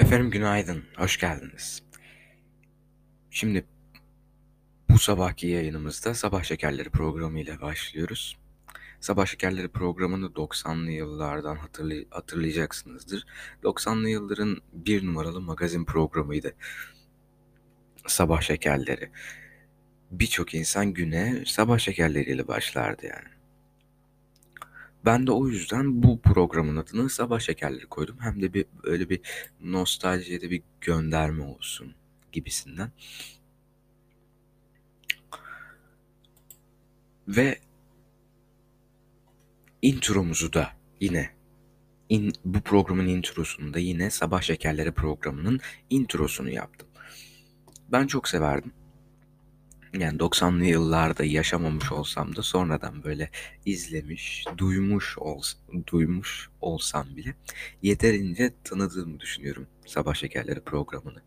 Efendim günaydın, hoş geldiniz. Şimdi bu sabahki yayınımızda Sabah Şekerleri programı ile başlıyoruz. Sabah Şekerleri programını 90'lı yıllardan hatırlay hatırlayacaksınızdır. 90'lı yılların bir numaralı magazin programıydı. Sabah Şekerleri. Birçok insan güne sabah şekerleriyle başlardı yani. Ben de o yüzden bu programın adını Sabah Şekerleri koydum. Hem de bir öyle bir nostaljiye de bir gönderme olsun gibisinden. Ve intromuzu da yine in, bu programın introsunu da yine Sabah Şekerleri programının introsunu yaptım. Ben çok severdim yani 90'lı yıllarda yaşamamış olsam da sonradan böyle izlemiş, duymuş ols duymuş olsam bile yeterince tanıdığımı düşünüyorum Sabah Şekerleri programını.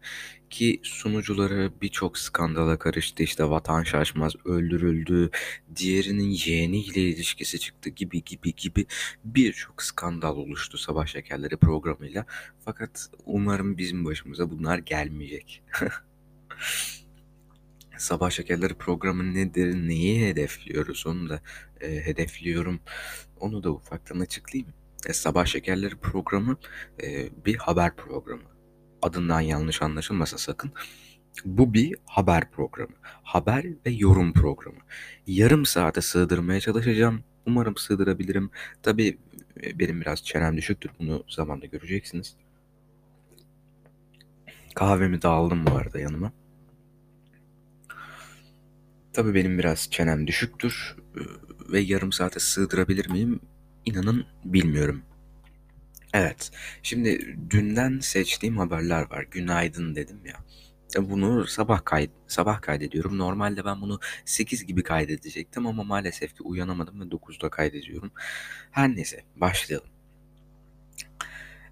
Ki sunucuları birçok skandala karıştı. İşte Vatan Şaşmaz öldürüldü, diğerinin yeğeniyle ilişkisi çıktı gibi gibi gibi birçok skandal oluştu Sabah Şekerleri programıyla. Fakat umarım bizim başımıza bunlar gelmeyecek. Sabah Şekerleri programı nedir, neyi hedefliyoruz onu da e, hedefliyorum. Onu da ufaktan açıklayayım. E, Sabah Şekerleri programı e, bir haber programı. Adından yanlış anlaşılmasa sakın. Bu bir haber programı. Haber ve yorum programı. Yarım saate sığdırmaya çalışacağım. Umarım sığdırabilirim. Tabii e, benim biraz çenem düşüktür. Bunu zamanla göreceksiniz. Kahvemi de aldım bu arada yanıma. Tabii benim biraz çenem düşüktür ve yarım saate sığdırabilir miyim? İnanın bilmiyorum. Evet, şimdi dünden seçtiğim haberler var. Günaydın dedim ya. Bunu sabah kayd sabah kaydediyorum. Normalde ben bunu 8 gibi kaydedecektim ama maalesef ki uyanamadım ve 9'da kaydediyorum. Her neyse başlayalım.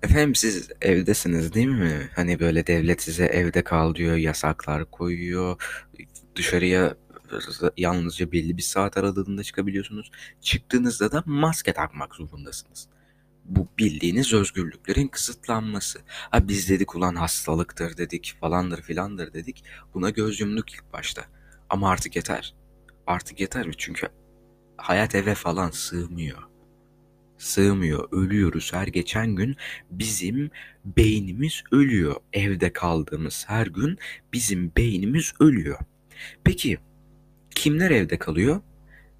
Efendim siz evdesiniz değil mi? Hani böyle devlet size evde kal diyor, yasaklar koyuyor, dışarıya yalnızca belli bir saat aralığında çıkabiliyorsunuz. Çıktığınızda da maske takmak zorundasınız. Bu bildiğiniz özgürlüklerin kısıtlanması. Ha biz dedik ulan hastalıktır dedik falandır filandır dedik. Buna göz yumduk ilk başta. Ama artık yeter. Artık yeter çünkü hayat eve falan sığmıyor. Sığmıyor, ölüyoruz her geçen gün bizim beynimiz ölüyor. Evde kaldığımız her gün bizim beynimiz ölüyor. Peki kimler evde kalıyor?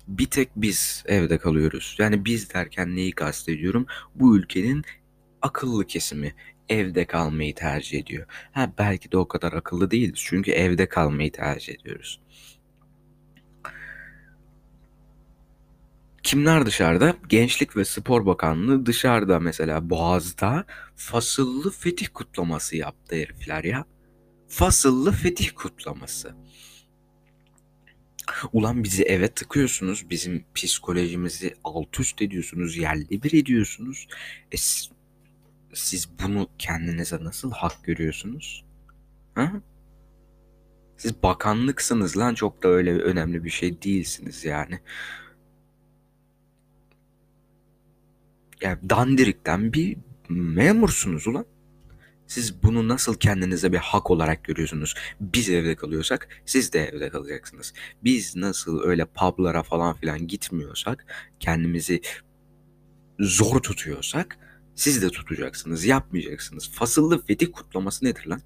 Bir tek biz evde kalıyoruz. Yani biz derken neyi kastediyorum? Bu ülkenin akıllı kesimi evde kalmayı tercih ediyor. Ha belki de o kadar akıllı değiliz çünkü evde kalmayı tercih ediyoruz. Kimler dışarıda? Gençlik ve Spor Bakanlığı dışarıda mesela Boğaz'da fasıllı fetih kutlaması yaptı herifler ya. Fasıllı fetih kutlaması. Ulan bizi eve tıkıyorsunuz. Bizim psikolojimizi alt üst ediyorsunuz. Yerli bir ediyorsunuz. E, siz bunu kendinize nasıl hak görüyorsunuz? Ha? Siz bakanlıksınız lan çok da öyle önemli bir şey değilsiniz yani. Yani dandirikten bir memursunuz ulan. Siz bunu nasıl kendinize bir hak olarak görüyorsunuz? Biz evde kalıyorsak siz de evde kalacaksınız. Biz nasıl öyle publara falan filan gitmiyorsak, kendimizi zor tutuyorsak siz de tutacaksınız, yapmayacaksınız. Fasıllı fetih kutlaması nedir lan?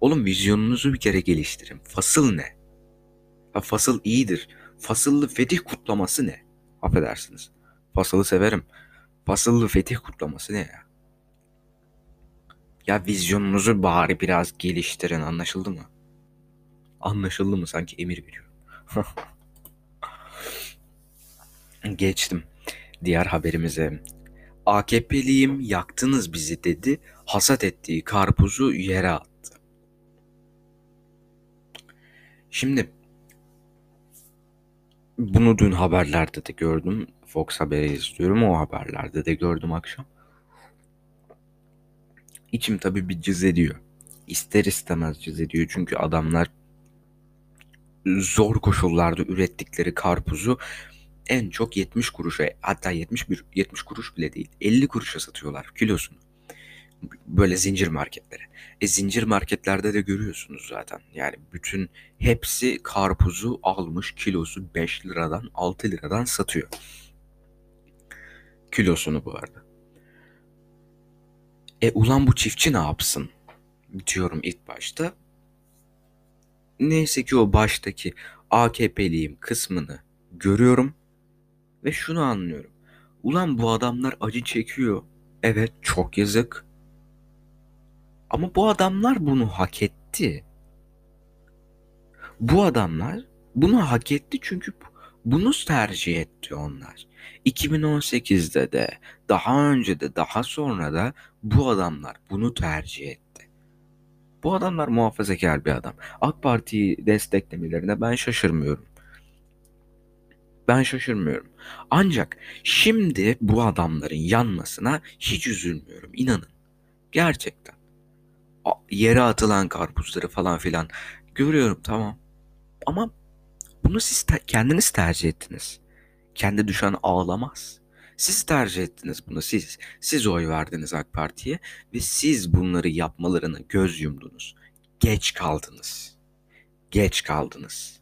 Oğlum vizyonunuzu bir kere geliştirin. Fasıl ne? Ha, fasıl iyidir. Fasıllı fetih kutlaması ne? Affedersiniz. Fasılı severim. Fasıllı fetih kutlaması ne ya? Ya vizyonunuzu bari biraz geliştirin anlaşıldı mı? Anlaşıldı mı sanki emir veriyorum. Geçtim diğer haberimize. AKP'liyim yaktınız bizi dedi. Hasat ettiği karpuzu yere attı. Şimdi bunu dün haberlerde de gördüm. Fox Haber'i izliyorum. O haberlerde de gördüm akşam. İçim tabii bir cız ediyor. İster istemez cız ediyor. Çünkü adamlar zor koşullarda ürettikleri karpuzu en çok 70 kuruşa hatta 71 70 kuruş bile değil 50 kuruşa satıyorlar kilosunu. Böyle zincir marketlere. E zincir marketlerde de görüyorsunuz zaten. Yani bütün hepsi karpuzu almış kilosu 5 liradan 6 liradan satıyor. Kilosunu bu arada. E ulan bu çiftçi ne yapsın? Diyorum ilk başta. Neyse ki o baştaki AKP'liyim kısmını görüyorum ve şunu anlıyorum. Ulan bu adamlar acı çekiyor. Evet çok yazık. Ama bu adamlar bunu hak etti. Bu adamlar bunu hak etti çünkü bunu tercih etti onlar. 2018'de de, daha önce de, daha sonra da bu adamlar bunu tercih etti. Bu adamlar muhafazakar bir adam. AK Parti'yi desteklemelerine ben şaşırmıyorum. Ben şaşırmıyorum. Ancak şimdi bu adamların yanmasına hiç üzülmüyorum. İnanın. Gerçekten. Yere atılan karpuzları falan filan görüyorum tamam. Ama bunu siz te- kendiniz tercih ettiniz. Kendi düşen ağlamaz. Siz tercih ettiniz bunu siz. Siz oy verdiniz AK Parti'ye ve siz bunları yapmalarını göz yumdunuz. Geç kaldınız. Geç kaldınız.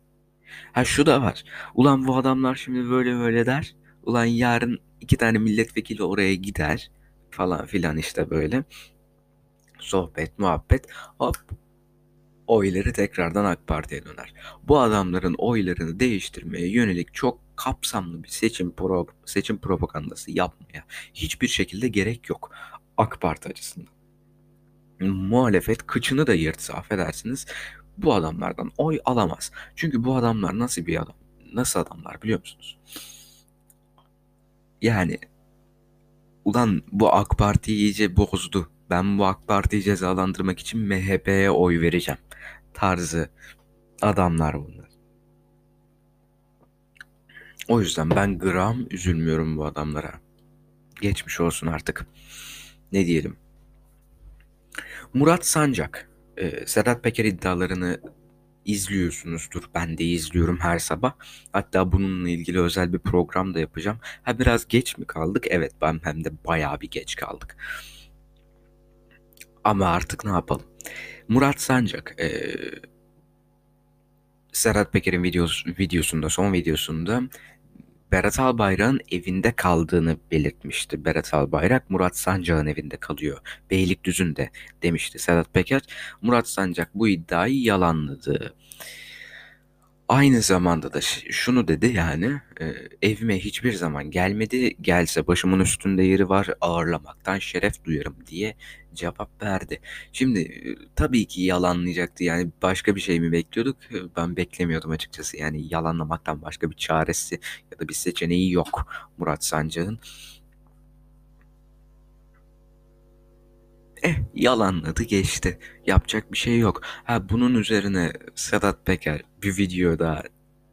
Ha şu da var. Ulan bu adamlar şimdi böyle böyle der. Ulan yarın iki tane milletvekili oraya gider falan filan işte böyle. Sohbet, muhabbet. Hop oyları tekrardan AK Parti'ye döner. Bu adamların oylarını değiştirmeye yönelik çok kapsamlı bir seçim pro seçim propagandası yapmaya hiçbir şekilde gerek yok AK Parti açısından. Muhalefet kıçını da yırtsa affedersiniz bu adamlardan oy alamaz. Çünkü bu adamlar nasıl bir adam? Nasıl adamlar biliyor musunuz? Yani ulan bu AK Parti iyice bozdu. Ben bu AK Parti'yi cezalandırmak için MHP'ye oy vereceğim tarzı adamlar bunlar. O yüzden ben gram üzülmüyorum bu adamlara. Geçmiş olsun artık. Ne diyelim. Murat Sancak. E, Sedat Peker iddialarını izliyorsunuzdur. Ben de izliyorum her sabah. Hatta bununla ilgili özel bir program da yapacağım. Ha biraz geç mi kaldık? Evet ben hem de bayağı bir geç kaldık. Ama artık ne yapalım? Murat Sancak e, Serhat Peker'in videos, videosunda, son videosunda Berat Albayrak'ın evinde kaldığını belirtmişti. Berat Albayrak Murat Sancak'ın evinde kalıyor. Beylikdüzü'nde demişti Sedat Peker. Murat Sancak bu iddiayı yalanladı. Aynı zamanda da şunu dedi yani e, evime hiçbir zaman gelmedi gelse başımın üstünde yeri var ağırlamaktan şeref duyarım diye cevap verdi. Şimdi e, tabii ki yalanlayacaktı yani başka bir şey mi bekliyorduk ben beklemiyordum açıkçası yani yalanlamaktan başka bir çaresi ya da bir seçeneği yok Murat Sancak'ın. Eh yalanladı geçti. Yapacak bir şey yok. Ha bunun üzerine Sedat Peker bir video daha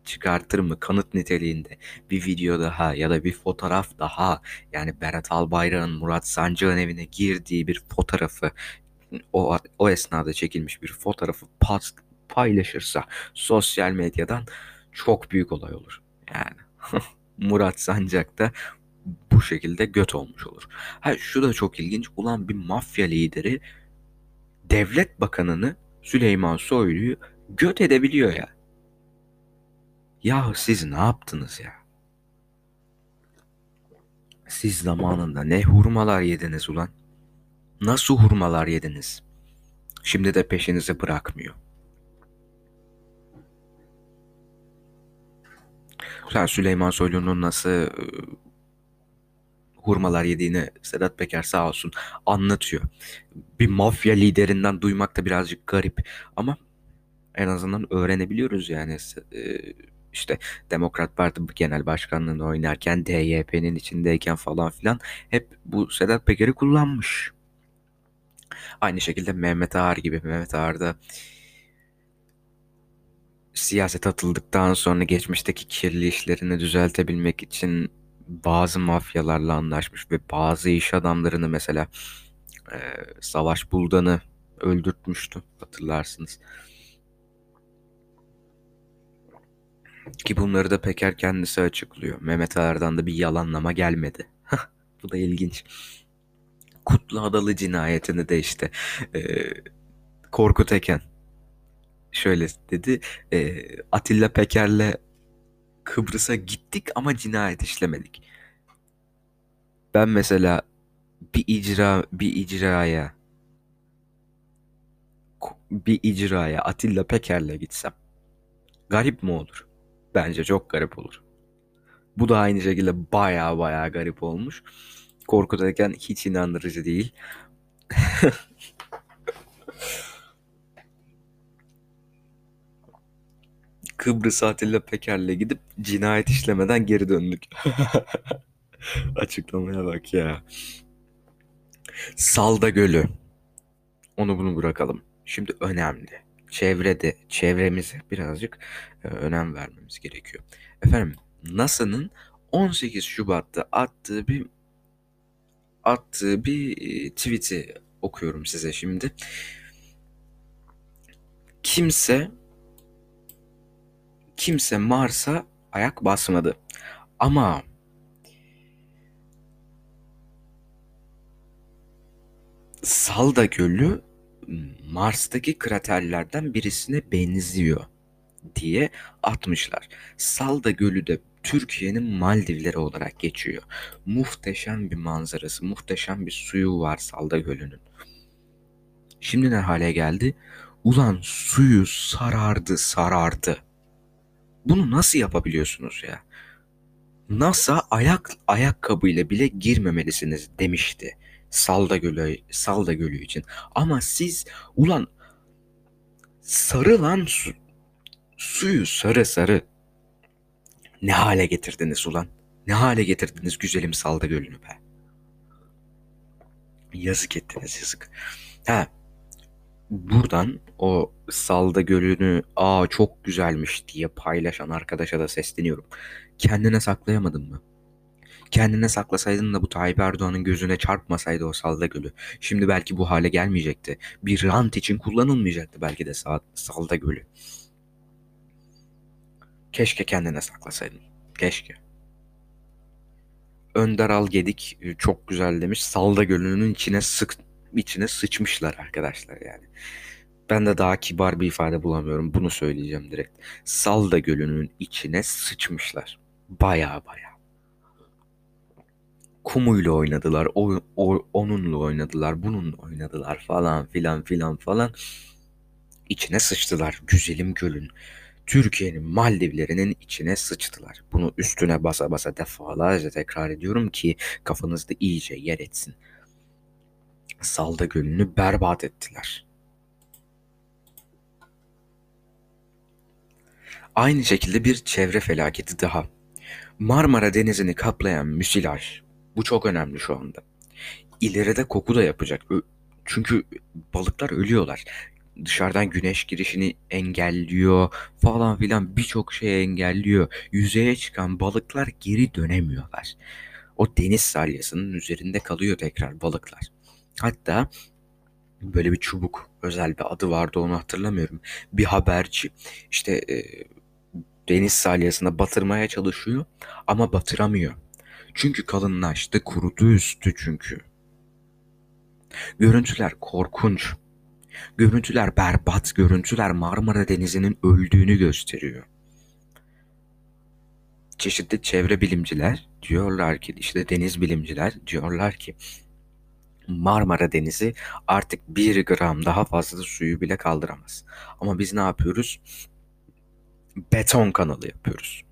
çıkartır mı kanıt niteliğinde bir video daha ya da bir fotoğraf daha yani Berat Albayrak'ın Murat Sancak'ın evine girdiği bir fotoğrafı o, o esnada çekilmiş bir fotoğrafı pas, paylaşırsa sosyal medyadan çok büyük olay olur. Yani Murat Sancak da bu şekilde göt olmuş olur. Ha şu da çok ilginç. Ulan bir mafya lideri devlet bakanını Süleyman Soylu'yu göt edebiliyor ya. Ya siz ne yaptınız ya? Siz zamanında ne hurmalar yediniz ulan? Nasıl hurmalar yediniz? Şimdi de peşinizi bırakmıyor. Sen Süleyman Soylu'nun nasıl hurmalar yediğini Sedat Peker sağ olsun anlatıyor. Bir mafya liderinden duymak da birazcık garip ama en azından öğrenebiliyoruz yani e, işte Demokrat Parti Genel Başkanlığını oynarken DYP'nin içindeyken falan filan hep bu Sedat Peker'i kullanmış. Aynı şekilde Mehmet Ağar gibi Mehmet Ağar da siyaset atıldıktan sonra geçmişteki kirli işlerini düzeltebilmek için bazı mafyalarla anlaşmış ve bazı iş adamlarını mesela e, Savaş Buldan'ı öldürtmüştü hatırlarsınız. Ki bunları da Peker kendisi açıklıyor. Mehmet Ağar'dan da bir yalanlama gelmedi. Bu da ilginç. Kutlu Adalı cinayetini de işte e, Korkut Eken şöyle dedi. E, Atilla Peker'le Kıbrıs'a gittik ama cinayet işlemedik. Ben mesela bir icra bir icraya bir icraya Atilla Peker'le gitsem garip mi olur? Bence çok garip olur. Bu da aynı şekilde baya baya garip olmuş. Korkut Eken hiç inandırıcı değil. Kıbrıs Atilla Peker'le gidip cinayet işlemeden geri döndük. Açıklamaya bak ya. Salda Gölü. Onu bunu bırakalım. Şimdi önemli. Çevrede, çevremize birazcık e, önem vermemiz gerekiyor. Efendim NASA'nın 18 Şubat'ta attığı bir attığı bir e, tweet'i okuyorum size şimdi. Kimse kimse Mars'a ayak basmadı. Ama Salda Gölü Mars'taki kraterlerden birisine benziyor diye atmışlar. Salda Gölü de Türkiye'nin Maldivleri olarak geçiyor. Muhteşem bir manzarası, muhteşem bir suyu var Salda Gölü'nün. Şimdi ne hale geldi? Ulan suyu sarardı, sarardı. Bunu nasıl yapabiliyorsunuz ya? NASA ayak ayakkabıyla bile girmemelisiniz demişti. Salda Gölü, Salda Gölü için. Ama siz ulan sarı lan su, suyu sarı sarı. Ne hale getirdiniz ulan? Ne hale getirdiniz güzelim Salda Gölü'nü be? Yazık ettiniz yazık. Ha, buradan o Salda Gölü'nü aa çok güzelmiş diye paylaşan arkadaşa da sesleniyorum. Kendine saklayamadın mı? Kendine saklasaydın da bu Tayyip Erdoğan'ın gözüne çarpmasaydı o Salda Gölü. Şimdi belki bu hale gelmeyecekti. Bir rant için kullanılmayacaktı belki de Salda Gölü. Keşke kendine saklasaydın. Keşke. Önder Algedik çok güzel demiş. Salda Gölü'nün içine sık içine sıçmışlar arkadaşlar yani. Ben de daha kibar bir ifade bulamıyorum. Bunu söyleyeceğim direkt. Salda Gölü'nün içine sıçmışlar. Baya baya kumuyla oynadılar, o, o, onunla oynadılar, bununla oynadılar falan filan filan falan. İçine sıçtılar güzelim gölün. Türkiye'nin Maldivlerinin içine sıçtılar. Bunu üstüne basa basa defalarca tekrar ediyorum ki kafanızda iyice yer etsin. Salda Gölü'nü berbat ettiler. Aynı şekilde bir çevre felaketi daha. Marmara Denizi'ni kaplayan müsilaj bu çok önemli şu anda. İleride koku da yapacak. Çünkü balıklar ölüyorlar. Dışarıdan güneş girişini engelliyor falan filan birçok şey engelliyor. Yüzeye çıkan balıklar geri dönemiyorlar. O deniz salyasının üzerinde kalıyor tekrar balıklar. Hatta böyle bir çubuk özel bir adı vardı onu hatırlamıyorum. Bir haberci işte e, deniz salyasına batırmaya çalışıyor ama batıramıyor. Çünkü kalınlaştı, kurudu üstü çünkü. Görüntüler korkunç. Görüntüler berbat, görüntüler Marmara Denizi'nin öldüğünü gösteriyor. Çeşitli çevre bilimciler diyorlar ki, işte deniz bilimciler diyorlar ki Marmara Denizi artık bir gram daha fazla suyu bile kaldıramaz. Ama biz ne yapıyoruz? Beton kanalı yapıyoruz.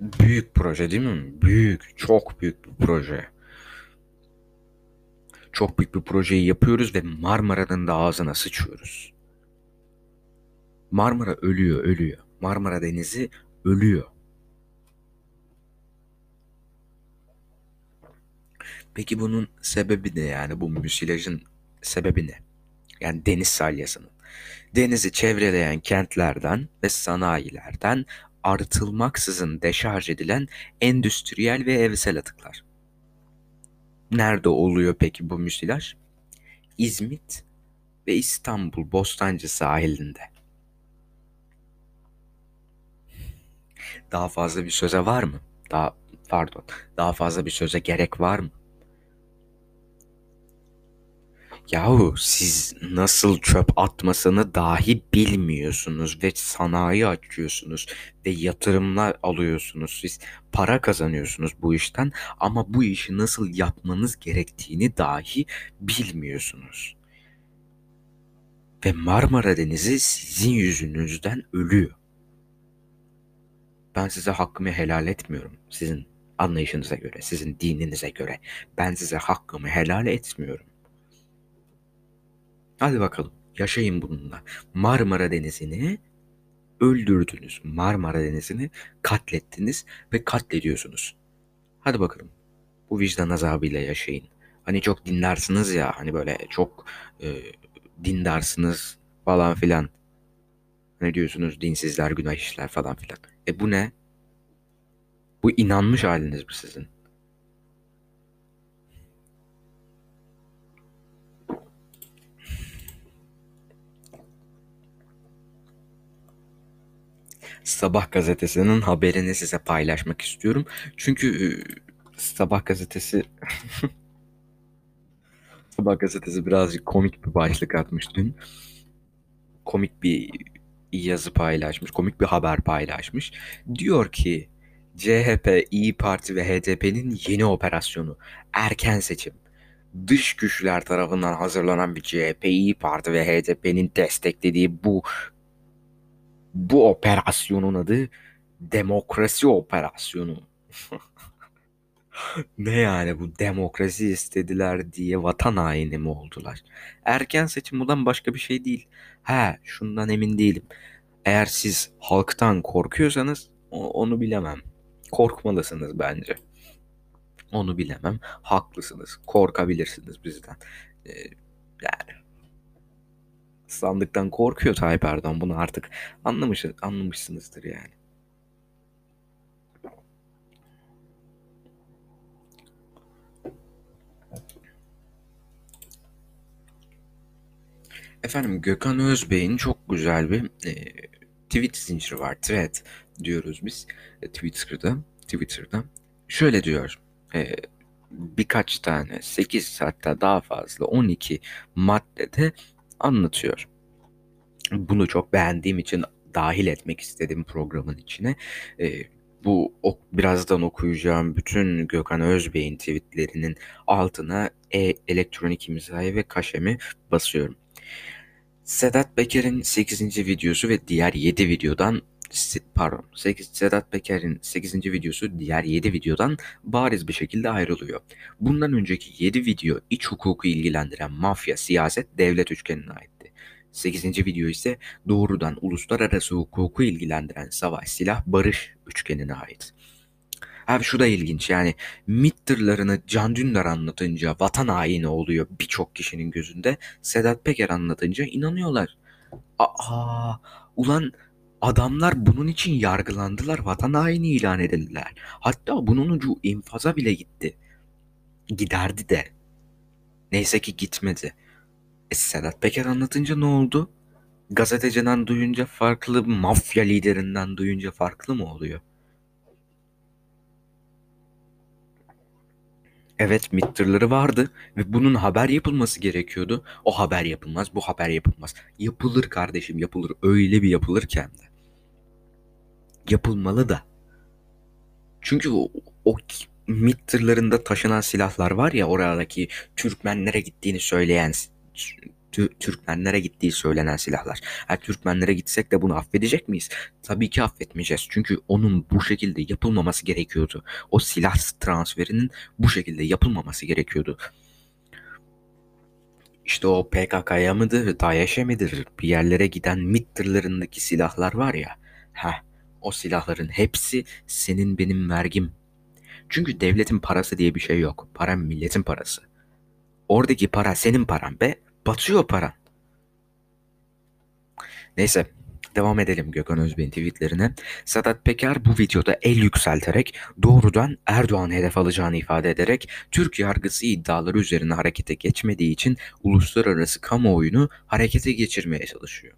Büyük proje değil mi? Büyük, çok büyük bir proje. Çok büyük bir projeyi yapıyoruz ve Marmara'nın da ağzına sıçıyoruz. Marmara ölüyor, ölüyor. Marmara Denizi ölüyor. Peki bunun sebebi ne yani bu müsilajın sebebi ne? Yani deniz salyasının. Denizi çevreleyen kentlerden ve sanayilerden arıtılmaksızın deşarj edilen endüstriyel ve evsel atıklar. Nerede oluyor peki bu müsilaj? İzmit ve İstanbul Bostancı sahilinde. Daha fazla bir söze var mı? Daha Pardon. Daha fazla bir söze gerek var mı? Yahu siz nasıl çöp atmasını dahi bilmiyorsunuz ve sanayi açıyorsunuz ve yatırımlar alıyorsunuz. Siz para kazanıyorsunuz bu işten ama bu işi nasıl yapmanız gerektiğini dahi bilmiyorsunuz. Ve Marmara Denizi sizin yüzünüzden ölüyor. Ben size hakkımı helal etmiyorum. Sizin anlayışınıza göre, sizin dininize göre. Ben size hakkımı helal etmiyorum. Hadi bakalım yaşayın bununla. Marmara Denizi'ni öldürdünüz. Marmara Denizi'ni katlettiniz ve katlediyorsunuz. Hadi bakalım bu vicdan azabıyla yaşayın. Hani çok dinlersiniz ya hani böyle çok e, dindarsınız falan filan. Ne diyorsunuz dinsizler günah işler falan filan. E bu ne? Bu inanmış haliniz mi sizin? Sabah gazetesinin haberini size paylaşmak istiyorum. Çünkü e, Sabah gazetesi Sabah gazetesi birazcık komik bir başlık atmış dün. Komik bir yazı paylaşmış, komik bir haber paylaşmış. Diyor ki CHP, İyi Parti ve HDP'nin yeni operasyonu erken seçim. Dış güçler tarafından hazırlanan bir CHP, İyi Parti ve HDP'nin desteklediği bu bu operasyonun adı demokrasi operasyonu. ne yani bu demokrasi istediler diye vatan haini mi oldular? Erken seçim bundan başka bir şey değil. He şundan emin değilim. Eğer siz halktan korkuyorsanız onu bilemem. Korkmalısınız bence. Onu bilemem. Haklısınız. Korkabilirsiniz bizden. Ee, yani sandıktan korkuyor Tayyip Erdoğan. Bunu artık anlamış, anlamışsınızdır yani. Efendim Gökhan Özbey'in çok güzel bir e, tweet zinciri var. Thread diyoruz biz e, Twitter'da. Twitter'da. Şöyle diyor. E, birkaç tane 8 hatta daha fazla 12 maddede anlatıyor. Bunu çok beğendiğim için dahil etmek istedim programın içine. E, bu ok, birazdan okuyacağım bütün Gökhan Özbey'in tweetlerinin altına e, elektronik imzayı ve kaşemi basıyorum. Sedat Peker'in 8. videosu ve diğer 7 videodan pardon 8 Sedat Peker'in 8. videosu diğer 7 videodan bariz bir şekilde ayrılıyor. Bundan önceki 7 video iç hukuku ilgilendiren mafya, siyaset, devlet üçgenine aitti. 8. video ise doğrudan uluslararası hukuku ilgilendiren savaş, silah, barış üçgenine ait. Abi şu da ilginç yani MİT tırlarını Can Dündar anlatınca vatan haini oluyor birçok kişinin gözünde. Sedat Peker anlatınca inanıyorlar. Aa, ulan adamlar bunun için yargılandılar, vatan haini ilan edildiler. Hatta bunun ucu infaza bile gitti. Giderdi de. Neyse ki gitmedi. E, Sedat Peker anlatınca ne oldu? Gazeteciden duyunca farklı, mafya liderinden duyunca farklı mı oluyor? Evet mitterları vardı ve bunun haber yapılması gerekiyordu. O haber yapılmaz, bu haber yapılmaz. Yapılır kardeşim yapılır. Öyle bir yapılır ki hem de. Yapılmalı da. Çünkü o, o tırlarında taşınan silahlar var ya oradaki Türkmenlere gittiğini söyleyen Türkmenlere gittiği söylenen silahlar. Eğer Türkmenlere gitsek de bunu affedecek miyiz? Tabii ki affetmeyeceğiz. Çünkü onun bu şekilde yapılmaması gerekiyordu. O silah transferinin bu şekilde yapılmaması gerekiyordu. İşte o PKK'ya mıdır, DAEŞ'e midir bir yerlere giden MİT silahlar var ya. Heh, o silahların hepsi senin benim vergim. Çünkü devletin parası diye bir şey yok. Para milletin parası. Oradaki para senin paran be. Batıyor paran. Neyse devam edelim Gökhan Özbey'in tweetlerine. Sedat Peker bu videoda el yükselterek doğrudan Erdoğan hedef alacağını ifade ederek Türk yargısı iddiaları üzerine harekete geçmediği için uluslararası kamuoyunu harekete geçirmeye çalışıyor.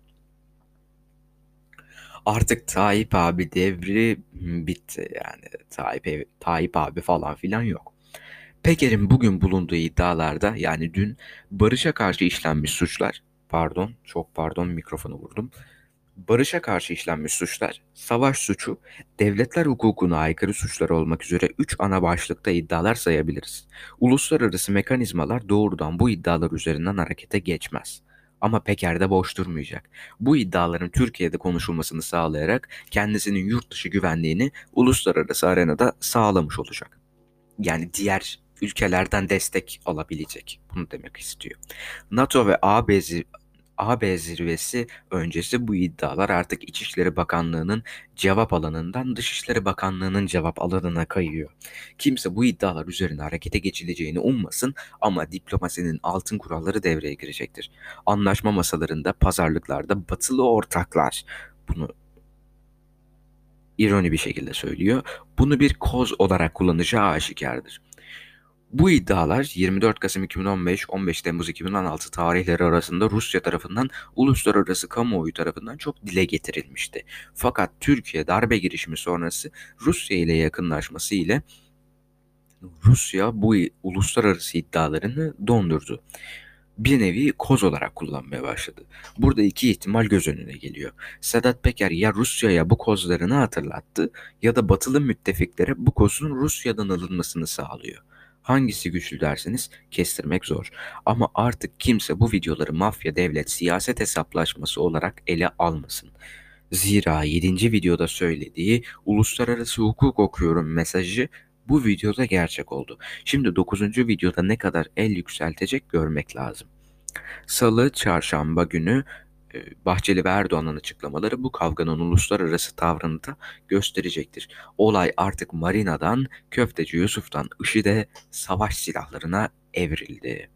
Artık Tayyip abi devri bitti yani. Tayyip, Tayyip abi falan filan yok. Peker'in bugün bulunduğu iddialarda yani dün barışa karşı işlenmiş suçlar, pardon çok pardon mikrofonu vurdum. Barışa karşı işlenmiş suçlar, savaş suçu, devletler hukukuna aykırı suçlar olmak üzere 3 ana başlıkta iddialar sayabiliriz. Uluslararası mekanizmalar doğrudan bu iddialar üzerinden harekete geçmez. Ama Peker de boş durmayacak. Bu iddiaların Türkiye'de konuşulmasını sağlayarak kendisinin yurt dışı güvenliğini uluslararası arenada sağlamış olacak. Yani diğer ülkelerden destek alabilecek. Bunu demek istiyor. NATO ve AB, AB zirvesi öncesi bu iddialar artık İçişleri Bakanlığı'nın cevap alanından Dışişleri Bakanlığı'nın cevap alanına kayıyor. Kimse bu iddialar üzerine harekete geçileceğini ummasın ama diplomasinin altın kuralları devreye girecektir. Anlaşma masalarında, pazarlıklarda batılı ortaklar bunu ironi bir şekilde söylüyor. Bunu bir koz olarak kullanacağı aşikardır. Bu iddialar 24 Kasım 2015-15 Temmuz 2016 tarihleri arasında Rusya tarafından uluslararası kamuoyu tarafından çok dile getirilmişti. Fakat Türkiye darbe girişimi sonrası Rusya ile yakınlaşması ile Rusya bu uluslararası iddialarını dondurdu. Bir nevi koz olarak kullanmaya başladı. Burada iki ihtimal göz önüne geliyor. Sedat Peker ya Rusya'ya bu kozlarını hatırlattı ya da batılı müttefiklere bu kozun Rusya'dan alınmasını sağlıyor. Hangisi güçlü derseniz kestirmek zor. Ama artık kimse bu videoları mafya, devlet, siyaset hesaplaşması olarak ele almasın. Zira 7. videoda söylediği uluslararası hukuk okuyorum mesajı bu videoda gerçek oldu. Şimdi 9. videoda ne kadar el yükseltecek görmek lazım. Salı, çarşamba günü Bahçeli ve Erdoğan'ın açıklamaları bu kavganın uluslararası tavrını da gösterecektir. Olay artık Marina'dan, Köfteci Yusuf'tan IŞİD'e savaş silahlarına evrildi.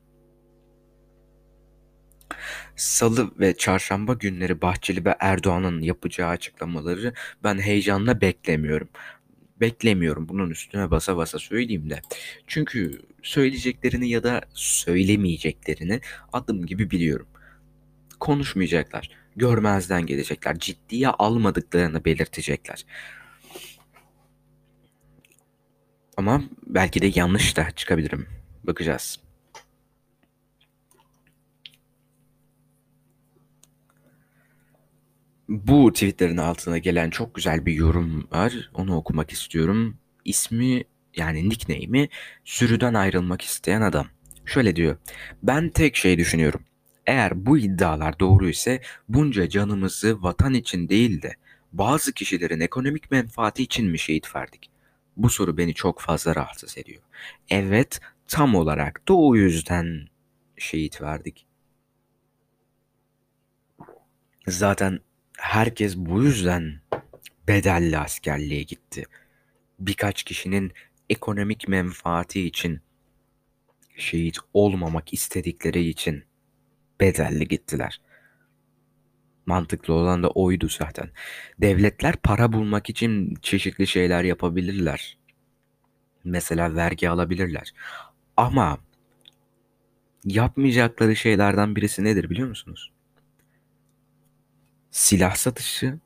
Salı ve çarşamba günleri Bahçeli ve Erdoğan'ın yapacağı açıklamaları ben heyecanla beklemiyorum. Beklemiyorum bunun üstüne basa basa söyleyeyim de. Çünkü söyleyeceklerini ya da söylemeyeceklerini adım gibi biliyorum konuşmayacaklar. Görmezden gelecekler. Ciddiye almadıklarını belirtecekler. Ama belki de yanlış da çıkabilirim. Bakacağız. Bu tweetlerin altına gelen çok güzel bir yorum var. Onu okumak istiyorum. İsmi yani nickname'i sürüden ayrılmak isteyen adam. Şöyle diyor. Ben tek şey düşünüyorum. Eğer bu iddialar doğru ise bunca canımızı vatan için değil de bazı kişilerin ekonomik menfaati için mi şehit verdik? Bu soru beni çok fazla rahatsız ediyor. Evet, tam olarak da o yüzden şehit verdik. Zaten herkes bu yüzden bedelli askerliğe gitti. Birkaç kişinin ekonomik menfaati için şehit olmamak istedikleri için bedelli gittiler. Mantıklı olan da oydu zaten. Devletler para bulmak için çeşitli şeyler yapabilirler. Mesela vergi alabilirler. Ama yapmayacakları şeylerden birisi nedir biliyor musunuz? Silah satışı,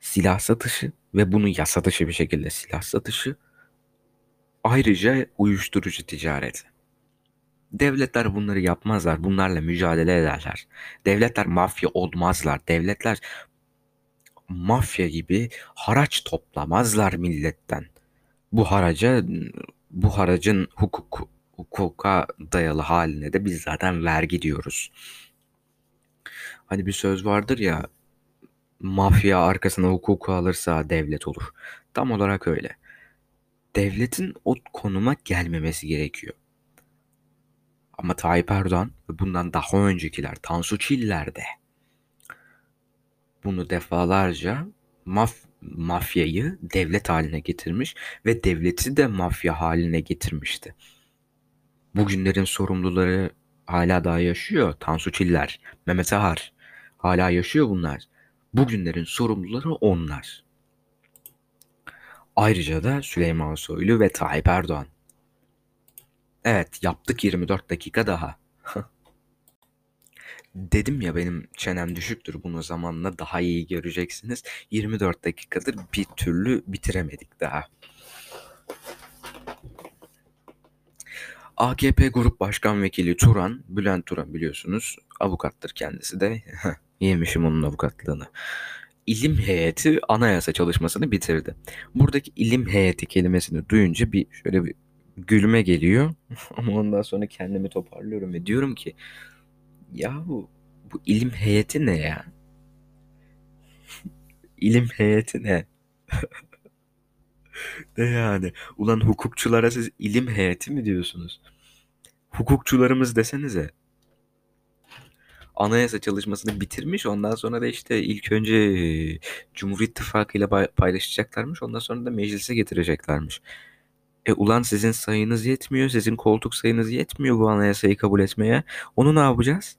silah satışı ve bunu yasa dışı bir şekilde silah satışı, ayrıca uyuşturucu ticareti. Devletler bunları yapmazlar. Bunlarla mücadele ederler. Devletler mafya olmazlar. Devletler mafya gibi haraç toplamazlar milletten. Bu haraca bu haracın hukuk hukuka dayalı haline de biz zaten vergi diyoruz. Hani bir söz vardır ya mafya arkasına hukuku alırsa devlet olur. Tam olarak öyle. Devletin o konuma gelmemesi gerekiyor. Ama Tayyip Erdoğan ve bundan daha öncekiler Tansu Çiller bunu defalarca maf mafyayı devlet haline getirmiş ve devleti de mafya haline getirmişti. Bugünlerin sorumluları hala daha yaşıyor. Tansu Çiller, Mehmet Ahar hala yaşıyor bunlar. Bugünlerin sorumluları onlar. Ayrıca da Süleyman Soylu ve Tayyip Erdoğan. Evet yaptık 24 dakika daha. Dedim ya benim çenem düşüktür bunu zamanla daha iyi göreceksiniz. 24 dakikadır bir türlü bitiremedik daha. AKP Grup Başkan Vekili Turan, Bülent Turan biliyorsunuz avukattır kendisi de. Yemişim onun avukatlığını. İlim heyeti anayasa çalışmasını bitirdi. Buradaki ilim heyeti kelimesini duyunca bir şöyle bir gülme geliyor. Ama ondan sonra kendimi toparlıyorum ve diyorum ki ya bu, bu ilim heyeti ne ya? İlim heyeti ne? ne yani? Ulan hukukçulara siz ilim heyeti mi diyorsunuz? Hukukçularımız desenize. Anayasa çalışmasını bitirmiş. Ondan sonra da işte ilk önce Cumhur İttifakı ile paylaşacaklarmış. Ondan sonra da meclise getireceklermiş. E ulan sizin sayınız yetmiyor. Sizin koltuk sayınız yetmiyor bu anayasayı kabul etmeye. Onu ne yapacağız?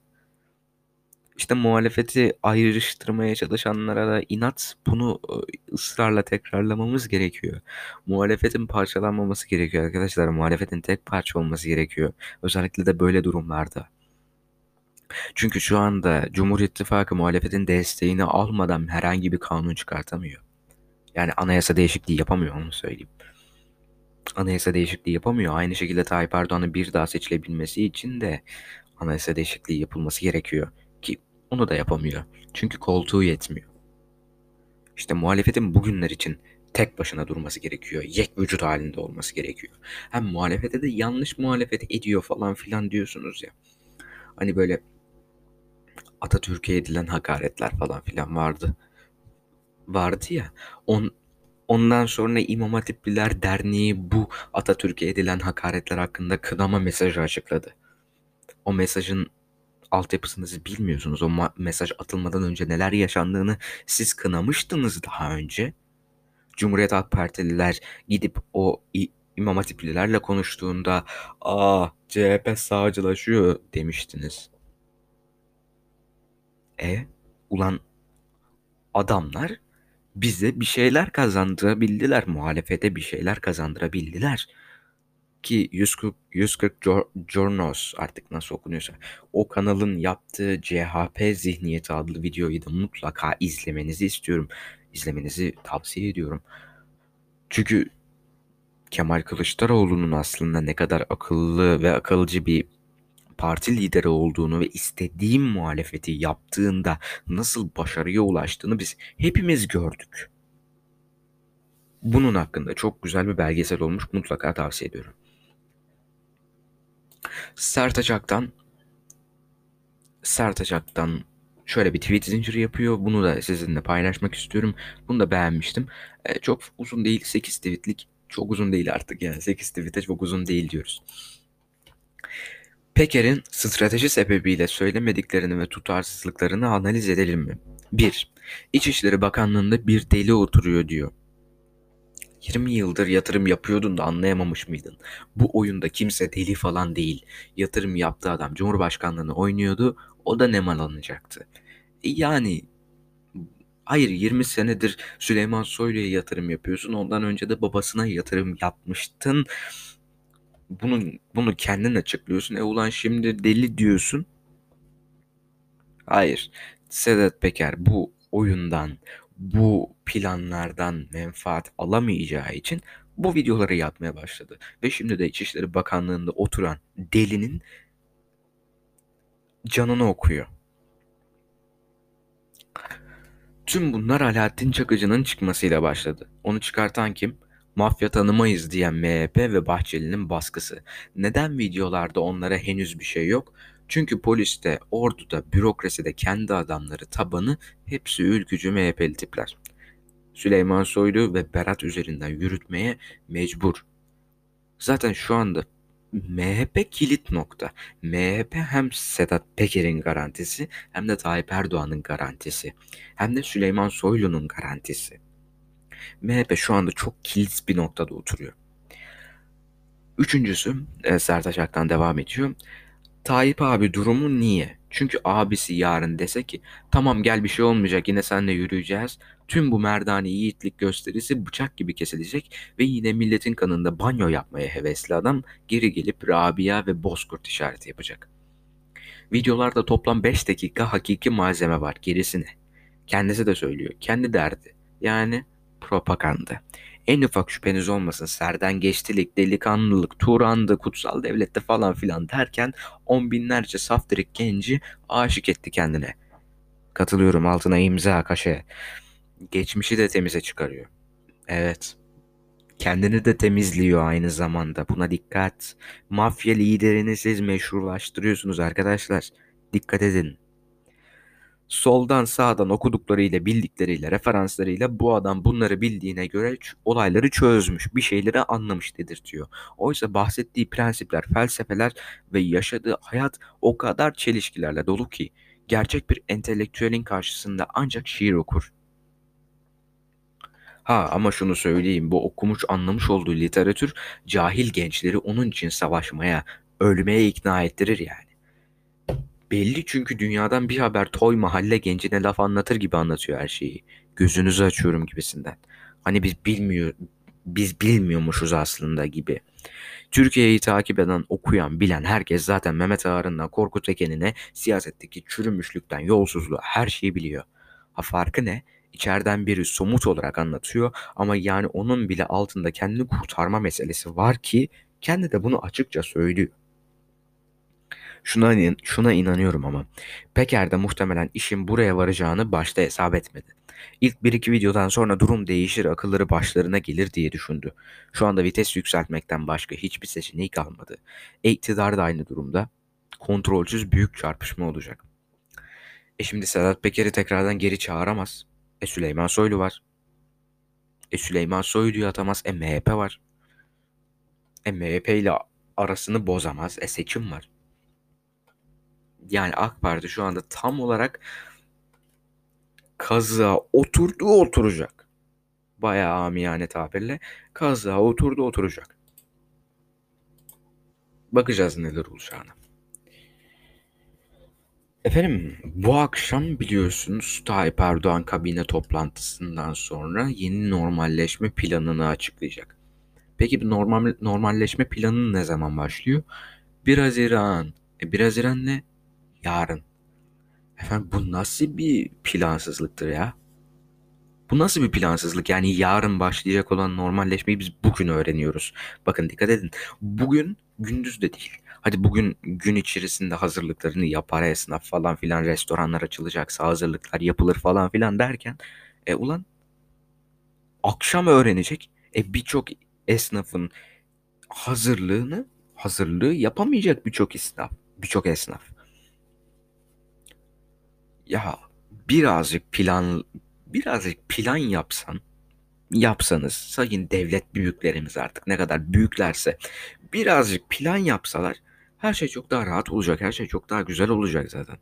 işte muhalefeti ayrıştırmaya çalışanlara da inat bunu e, ısrarla tekrarlamamız gerekiyor. Muhalefetin parçalanmaması gerekiyor arkadaşlar. Muhalefetin tek parça olması gerekiyor. Özellikle de böyle durumlarda. Çünkü şu anda Cumhur İttifakı muhalefetin desteğini almadan herhangi bir kanun çıkartamıyor. Yani anayasa değişikliği yapamıyor onu söyleyeyim. Anayasa değişikliği yapamıyor. Aynı şekilde Tayyip Erdoğan'ın bir daha seçilebilmesi için de anayasa değişikliği yapılması gerekiyor. Onu da yapamıyor. Çünkü koltuğu yetmiyor. İşte muhalefetin bugünler için tek başına durması gerekiyor. Yek vücut halinde olması gerekiyor. Hem muhalefete de yanlış muhalefet ediyor falan filan diyorsunuz ya. Hani böyle Atatürk'e edilen hakaretler falan filan vardı. Vardı ya. On, ondan sonra İmam Hatipliler Derneği bu Atatürk'e edilen hakaretler hakkında kınama mesajı açıkladı. O mesajın altyapısını siz bilmiyorsunuz. O mesaj atılmadan önce neler yaşandığını siz kınamıştınız daha önce. Cumhuriyet Halk Partililer gidip o İmam Hatiplilerle konuştuğunda aa CHP sağcılaşıyor demiştiniz. E ulan adamlar bize bir şeyler kazandırabildiler. Muhalefete bir şeyler kazandırabildiler ki 140 140 Jornos artık nasıl okunuyorsa o kanalın yaptığı CHP zihniyeti adlı videoyu da mutlaka izlemenizi istiyorum. İzlemenizi tavsiye ediyorum. Çünkü Kemal Kılıçdaroğlu'nun aslında ne kadar akıllı ve akılcı bir parti lideri olduğunu ve istediğim muhalefeti yaptığında nasıl başarıya ulaştığını biz hepimiz gördük. Bunun hakkında çok güzel bir belgesel olmuş mutlaka tavsiye ediyorum. Sertaçak'tan Sertaçak'tan şöyle bir tweet zinciri yapıyor. Bunu da sizinle paylaşmak istiyorum. Bunu da beğenmiştim. E, çok uzun değil. 8 tweetlik. Çok uzun değil artık yani. 8 tweet'e çok uzun değil diyoruz. Peker'in strateji sebebiyle söylemediklerini ve tutarsızlıklarını analiz edelim mi? 1. İçişleri Bakanlığı'nda bir deli oturuyor diyor. 20 yıldır yatırım yapıyordun da anlayamamış mıydın? Bu oyunda kimse deli falan değil. Yatırım yaptığı adam Cumhurbaşkanlığını oynuyordu. O da nemalanacaktı. E yani hayır 20 senedir Süleyman Soylu'ya yatırım yapıyorsun. Ondan önce de babasına yatırım yapmıştın. Bunu, bunu kendin açıklıyorsun. E ulan şimdi deli diyorsun. Hayır. Sedat Peker bu oyundan, bu planlardan menfaat alamayacağı için bu videoları yapmaya başladı. Ve şimdi de İçişleri Bakanlığı'nda oturan delinin canını okuyor. Tüm bunlar Alaaddin Çakıcı'nın çıkmasıyla başladı. Onu çıkartan kim? Mafya tanımayız diyen MHP ve Bahçeli'nin baskısı. Neden videolarda onlara henüz bir şey yok? Çünkü poliste, orduda, bürokraside kendi adamları, tabanı hepsi ülkücü MHP'li tipler. Süleyman Soylu ve Berat üzerinden yürütmeye mecbur. Zaten şu anda MHP kilit nokta. MHP hem Sedat Peker'in garantisi hem de Tayyip Erdoğan'ın garantisi. Hem de Süleyman Soylu'nun garantisi. MHP şu anda çok kilit bir noktada oturuyor. Üçüncüsü e, Sertaç Ak'tan devam ediyor. Tayyip abi durumu niye? Çünkü abisi yarın dese ki tamam gel bir şey olmayacak yine seninle yürüyeceğiz. Tüm bu merdani yiğitlik gösterisi bıçak gibi kesilecek ve yine milletin kanında banyo yapmaya hevesli adam geri gelip Rabia ve Bozkurt işareti yapacak. Videolarda toplam 5 dakika hakiki malzeme var. Gerisine. Kendisi de söylüyor. Kendi derdi. Yani propaganda. En ufak şüpheniz olmasın serden geçtilik, delikanlılık, Turan'dı, kutsal devlette falan filan derken on binlerce saftirik genci aşık etti kendine. Katılıyorum altına imza kaşe. Geçmişi de temize çıkarıyor. Evet. Kendini de temizliyor aynı zamanda. Buna dikkat. Mafya liderini siz meşrulaştırıyorsunuz arkadaşlar. Dikkat edin. Soldan sağdan okuduklarıyla, bildikleriyle, referanslarıyla bu adam bunları bildiğine göre olayları çözmüş, bir şeyleri anlamış dedirtiyor. Oysa bahsettiği prensipler, felsefeler ve yaşadığı hayat o kadar çelişkilerle dolu ki gerçek bir entelektüelin karşısında ancak şiir okur. Ha ama şunu söyleyeyim bu okumuş anlamış olduğu literatür cahil gençleri onun için savaşmaya, ölmeye ikna ettirir yani. Belli çünkü dünyadan bir haber toy mahalle gencine laf anlatır gibi anlatıyor her şeyi. Gözünüzü açıyorum gibisinden. Hani biz bilmiyor biz bilmiyormuşuz aslında gibi. Türkiye'yi takip eden, okuyan, bilen herkes zaten Mehmet Ağar'ından Korkut Eken'ine siyasetteki çürümüşlükten yolsuzluğa her şeyi biliyor. Ha farkı ne? İçeriden biri somut olarak anlatıyor ama yani onun bile altında kendini kurtarma meselesi var ki kendi de bunu açıkça söylüyor. Şuna, şuna inanıyorum ama Peker de muhtemelen işin buraya varacağını başta hesap etmedi. İlk bir iki videodan sonra durum değişir, akılları başlarına gelir diye düşündü. Şu anda vites yükseltmekten başka hiçbir seçeneği kalmadı. E iktidar da aynı durumda. Kontrolsüz büyük çarpışma olacak. E şimdi Sedat Peker'i tekrardan geri çağıramaz. E Süleyman Soylu var. E Süleyman Soylu'yu atamaz. E MHP var. E MHP ile arasını bozamaz. E seçim var. Yani AK Parti şu anda tam olarak kazığa oturdu oturacak. Bayağı amiyane tabirle kazığa oturdu oturacak. Bakacağız neler olacağını. Efendim bu akşam biliyorsunuz Tayyip Erdoğan kabine toplantısından sonra yeni normalleşme planını açıklayacak. Peki bu normal, normalleşme planı ne zaman başlıyor? 1 Haziran. E 1 Haziran ne? Yarın. Efendim bu nasıl bir plansızlıktır ya? Bu nasıl bir plansızlık? Yani yarın başlayacak olan normalleşmeyi biz bugün öğreniyoruz. Bakın dikkat edin. Bugün gündüz de değil. Hadi bugün gün içerisinde hazırlıklarını yapar esnaf falan filan restoranlar açılacaksa hazırlıklar yapılır falan filan derken e ulan akşam öğrenecek. E birçok esnafın hazırlığını hazırlığı yapamayacak birçok esnaf. Birçok esnaf. Ya birazcık plan birazcık plan yapsan yapsanız sayın devlet büyüklerimiz artık ne kadar büyüklerse birazcık plan yapsalar her şey çok daha rahat olacak. Her şey çok daha güzel olacak zaten.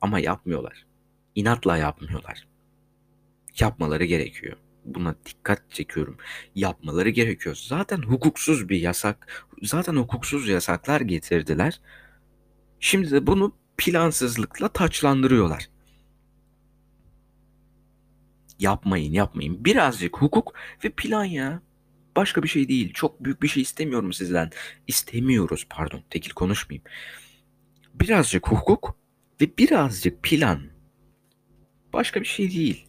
Ama yapmıyorlar. İnatla yapmıyorlar. Yapmaları gerekiyor. Buna dikkat çekiyorum. Yapmaları gerekiyor. Zaten hukuksuz bir yasak. Zaten hukuksuz yasaklar getirdiler. Şimdi de bunu plansızlıkla taçlandırıyorlar. Yapmayın yapmayın. Birazcık hukuk ve plan ya. Başka bir şey değil. Çok büyük bir şey istemiyorum sizden. İstemiyoruz pardon. Tekil konuşmayayım. Birazcık hukuk ve birazcık plan. Başka bir şey değil.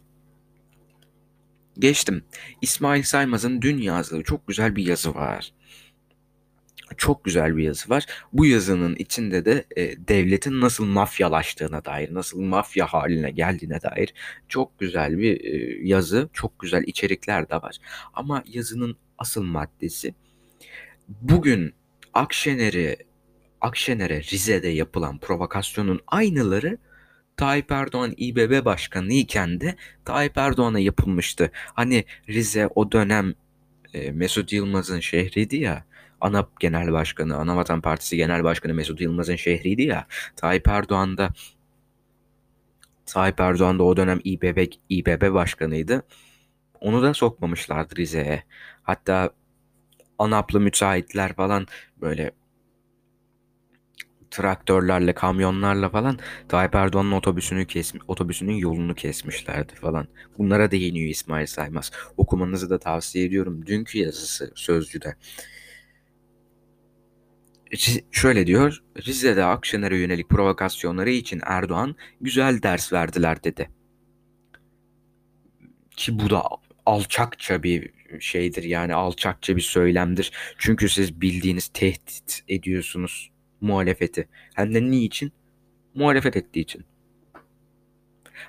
Geçtim. İsmail Saymaz'ın dün yazdığı çok güzel bir yazı var çok güzel bir yazı var. Bu yazının içinde de e, devletin nasıl mafyalaştığına dair, nasıl mafya haline geldiğine dair çok güzel bir e, yazı, çok güzel içerikler de var. Ama yazının asıl maddesi bugün Akşener'e Akşener'e Rize'de yapılan provokasyonun aynıları Tayyip Erdoğan İBB Başkanı iken de Tayyip Erdoğan'a yapılmıştı. Hani Rize o dönem e, Mesut Yılmaz'ın şehriydi ya. ANAP Genel Başkanı, Anavatan Partisi Genel Başkanı Mesut Yılmaz'ın şehriydi ya. Tayyip Erdoğan da Tayyip Erdoğan da o dönem İBB, İBB başkanıydı. Onu da sokmamışlardı Rize'ye. Hatta ANAP'lı müteahhitler falan böyle traktörlerle, kamyonlarla falan Tayyip Erdoğan'ın otobüsünü kes, otobüsünün yolunu kesmişlerdi falan. Bunlara değiniyor İsmail Saymaz. Okumanızı da tavsiye ediyorum. Dünkü yazısı Sözcü'de Şöyle diyor, Rize'de Akşener'e yönelik provokasyonları için Erdoğan güzel ders verdiler dedi. Ki bu da alçakça bir şeydir yani alçakça bir söylemdir. Çünkü siz bildiğiniz tehdit ediyorsunuz muhalefeti. Hem de niçin? Muhalefet ettiği için.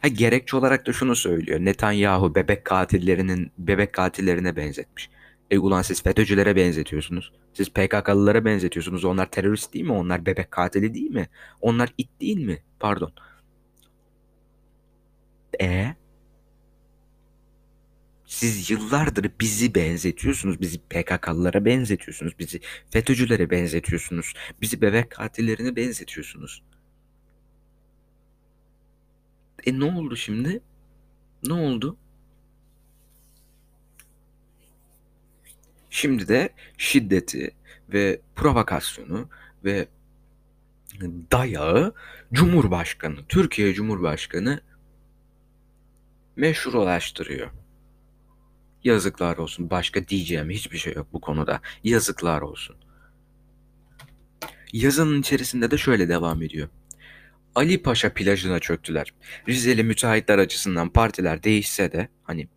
Ha, gerekçe olarak da şunu söylüyor. Netanyahu bebek katillerinin bebek katillerine benzetmiş. E ulan siz FETÖ'cülere benzetiyorsunuz. Siz PKK'lılara benzetiyorsunuz. Onlar terörist değil mi? Onlar bebek katili değil mi? Onlar it değil mi? Pardon. E siz yıllardır bizi benzetiyorsunuz. Bizi PKK'lılara benzetiyorsunuz. Bizi FETÖ'cülere benzetiyorsunuz. Bizi bebek katillerine benzetiyorsunuz. E ne oldu şimdi? Ne oldu? Şimdi de şiddeti ve provokasyonu ve dayağı Cumhurbaşkanı, Türkiye Cumhurbaşkanı meşrulaştırıyor. Yazıklar olsun. Başka diyeceğim hiçbir şey yok bu konuda. Yazıklar olsun. Yazının içerisinde de şöyle devam ediyor. Ali Paşa plajına çöktüler. Rizeli müteahhitler açısından partiler değişse de hani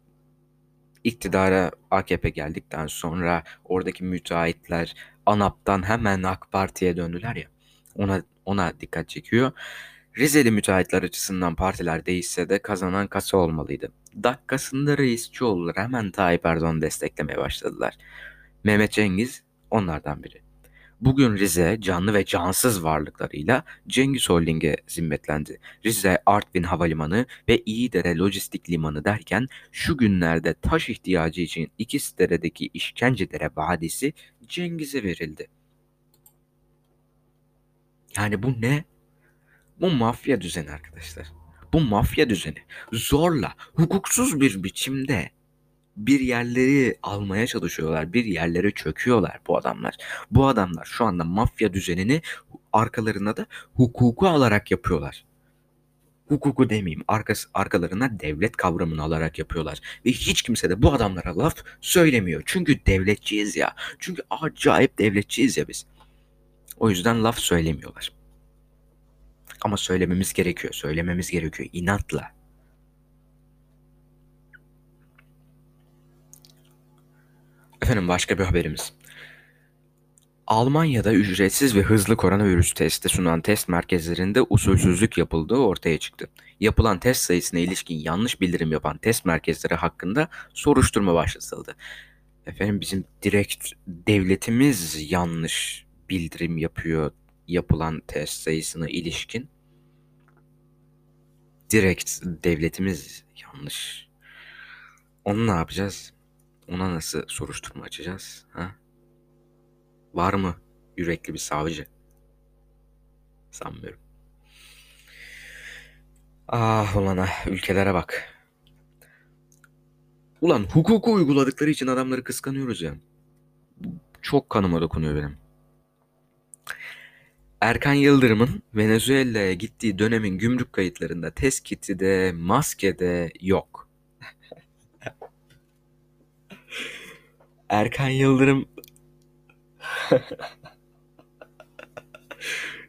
iktidara AKP geldikten sonra oradaki müteahhitler ANAP'tan hemen AK Parti'ye döndüler ya. Ona ona dikkat çekiyor. Rizeli müteahhitler açısından partiler değişse de kazanan kasa olmalıydı. Dakikasında reisçi hemen Tayyip Erdoğan'ı desteklemeye başladılar. Mehmet Cengiz onlardan biri. Bugün Rize canlı ve cansız varlıklarıyla Cengiz Holding'e zimmetlendi. Rize Artvin Havalimanı ve İyidere Lojistik Limanı derken şu günlerde taş ihtiyacı için İkizdere'deki İşkencedere Vadisi Cengiz'e verildi. Yani bu ne? Bu mafya düzeni arkadaşlar. Bu mafya düzeni zorla, hukuksuz bir biçimde bir yerleri almaya çalışıyorlar. Bir yerlere çöküyorlar bu adamlar. Bu adamlar şu anda mafya düzenini arkalarına da hukuku alarak yapıyorlar. Hukuku demeyeyim arkası, arkalarına devlet kavramını alarak yapıyorlar. Ve hiç kimse de bu adamlara laf söylemiyor. Çünkü devletçiyiz ya. Çünkü acayip devletçiyiz ya biz. O yüzden laf söylemiyorlar. Ama söylememiz gerekiyor. Söylememiz gerekiyor inatla. Efendim başka bir haberimiz. Almanya'da ücretsiz ve hızlı koronavirüs testi sunan test merkezlerinde usulsüzlük yapıldığı ortaya çıktı. Yapılan test sayısına ilişkin yanlış bildirim yapan test merkezleri hakkında soruşturma başlatıldı. Efendim bizim direkt devletimiz yanlış bildirim yapıyor yapılan test sayısına ilişkin. Direkt devletimiz yanlış. Onu ne yapacağız? Ona nasıl soruşturma açacağız? Ha? Var mı yürekli bir savcı? Sanmıyorum. Ah ulan ah ülkelere bak. Ulan hukuku uyguladıkları için adamları kıskanıyoruz ya. Çok kanıma dokunuyor benim. Erkan Yıldırım'ın Venezuela'ya gittiği dönemin gümrük kayıtlarında test kiti de maske de yok. Erkan Yıldırım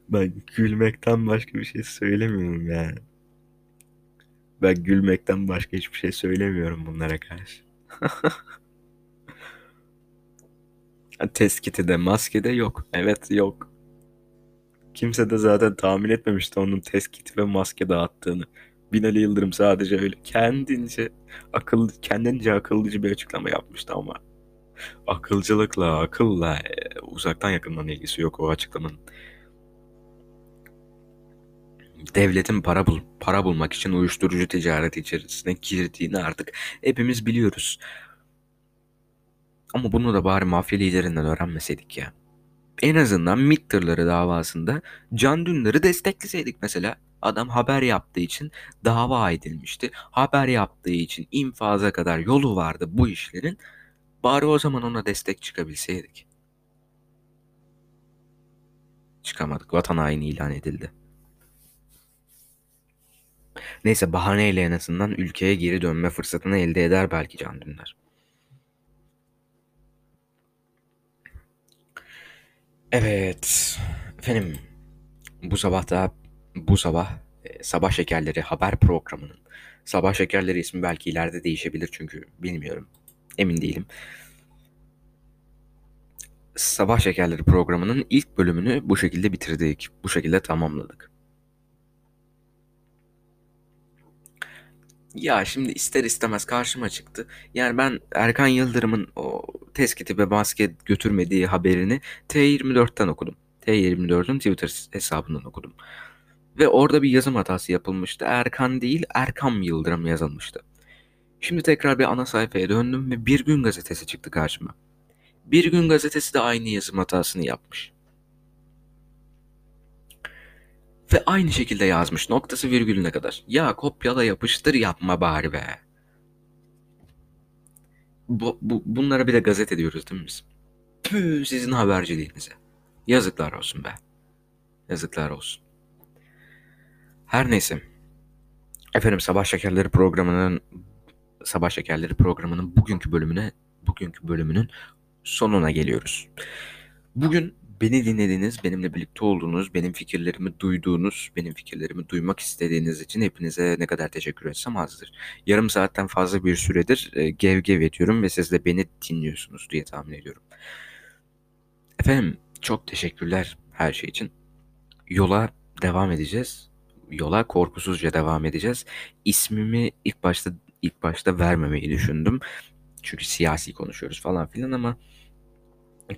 ben gülmekten başka bir şey söylemiyorum ya. Ben gülmekten başka hiçbir şey söylemiyorum bunlara karşı. Teskiti de maske de yok. Evet yok. Kimse de zaten tahmin etmemişti onun teskit ve maske dağıttığını. Binali Yıldırım sadece öyle kendince akıllı kendince akıllıcı bir açıklama yapmıştı ama akılcılıkla, akılla e, uzaktan yakından ilgisi yok o açıklamanın. Devletin para bul para bulmak için uyuşturucu ticareti içerisine girdiğini artık hepimiz biliyoruz. Ama bunu da bari mafya liderinden öğrenmeseydik ya. En azından MİT davasında Can Dündar'ı destekleseydik mesela. Adam haber yaptığı için dava edilmişti. Haber yaptığı için infaza kadar yolu vardı bu işlerin. Bari o zaman ona destek çıkabilseydik. Çıkamadık. Vatan haini ilan edildi. Neyse bahaneyle en azından ülkeye geri dönme fırsatını elde eder belki Can Dündar. Evet. Efendim bu sabah da bu sabah e, Sabah Şekerleri haber programının Sabah Şekerleri ismi belki ileride değişebilir çünkü bilmiyorum. Emin değilim. Sabah Şekerleri programının ilk bölümünü bu şekilde bitirdik. Bu şekilde tamamladık. Ya şimdi ister istemez karşıma çıktı. Yani ben Erkan Yıldırım'ın o teskiti ve basket götürmediği haberini T24'ten okudum. T24'ün Twitter hesabından okudum. Ve orada bir yazım hatası yapılmıştı. Erkan değil Erkam Yıldırım yazılmıştı. Şimdi tekrar bir ana sayfaya döndüm ve Bir Gün gazetesi çıktı karşıma. Bir Gün gazetesi de aynı yazım hatasını yapmış. Ve aynı şekilde yazmış noktası virgülüne kadar. Ya kopyala yapıştır yapma bari be. Bu, bu, bunlara bir de gazete diyoruz değil mi biz? Püh sizin haberciliğinize. Yazıklar olsun be. Yazıklar olsun. Her neyse. Efendim Sabah Şekerleri programının Sabah Şekerleri programının bugünkü bölümüne bugünkü bölümünün sonuna geliyoruz. Bugün beni dinlediğiniz, benimle birlikte olduğunuz, benim fikirlerimi duyduğunuz, benim fikirlerimi duymak istediğiniz için hepinize ne kadar teşekkür etsem azdır. Yarım saatten fazla bir süredir e, gev gev ediyorum ve siz de beni dinliyorsunuz diye tahmin ediyorum. Efendim çok teşekkürler her şey için. Yola devam edeceğiz. Yola korkusuzca devam edeceğiz. İsmimi ilk başta ilk başta vermemeyi düşündüm. Çünkü siyasi konuşuyoruz falan filan ama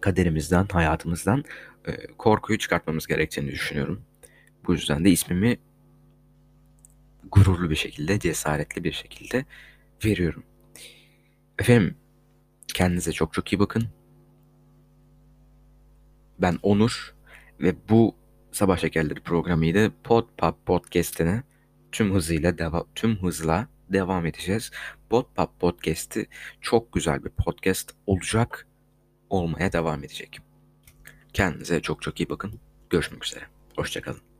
kaderimizden, hayatımızdan e, korkuyu çıkartmamız gerektiğini düşünüyorum. Bu yüzden de ismimi gururlu bir şekilde, cesaretli bir şekilde veriyorum. Efendim, kendinize çok çok iyi bakın. Ben Onur ve bu Sabah Şekerleri programıydı. Pod Pop Podcast'ine tüm hızıyla deva tüm hızla devam edeceğiz. Pop Podcast'i çok güzel bir podcast olacak olmaya devam edecek. Kendinize çok çok iyi bakın. Görüşmek üzere. Hoşçakalın.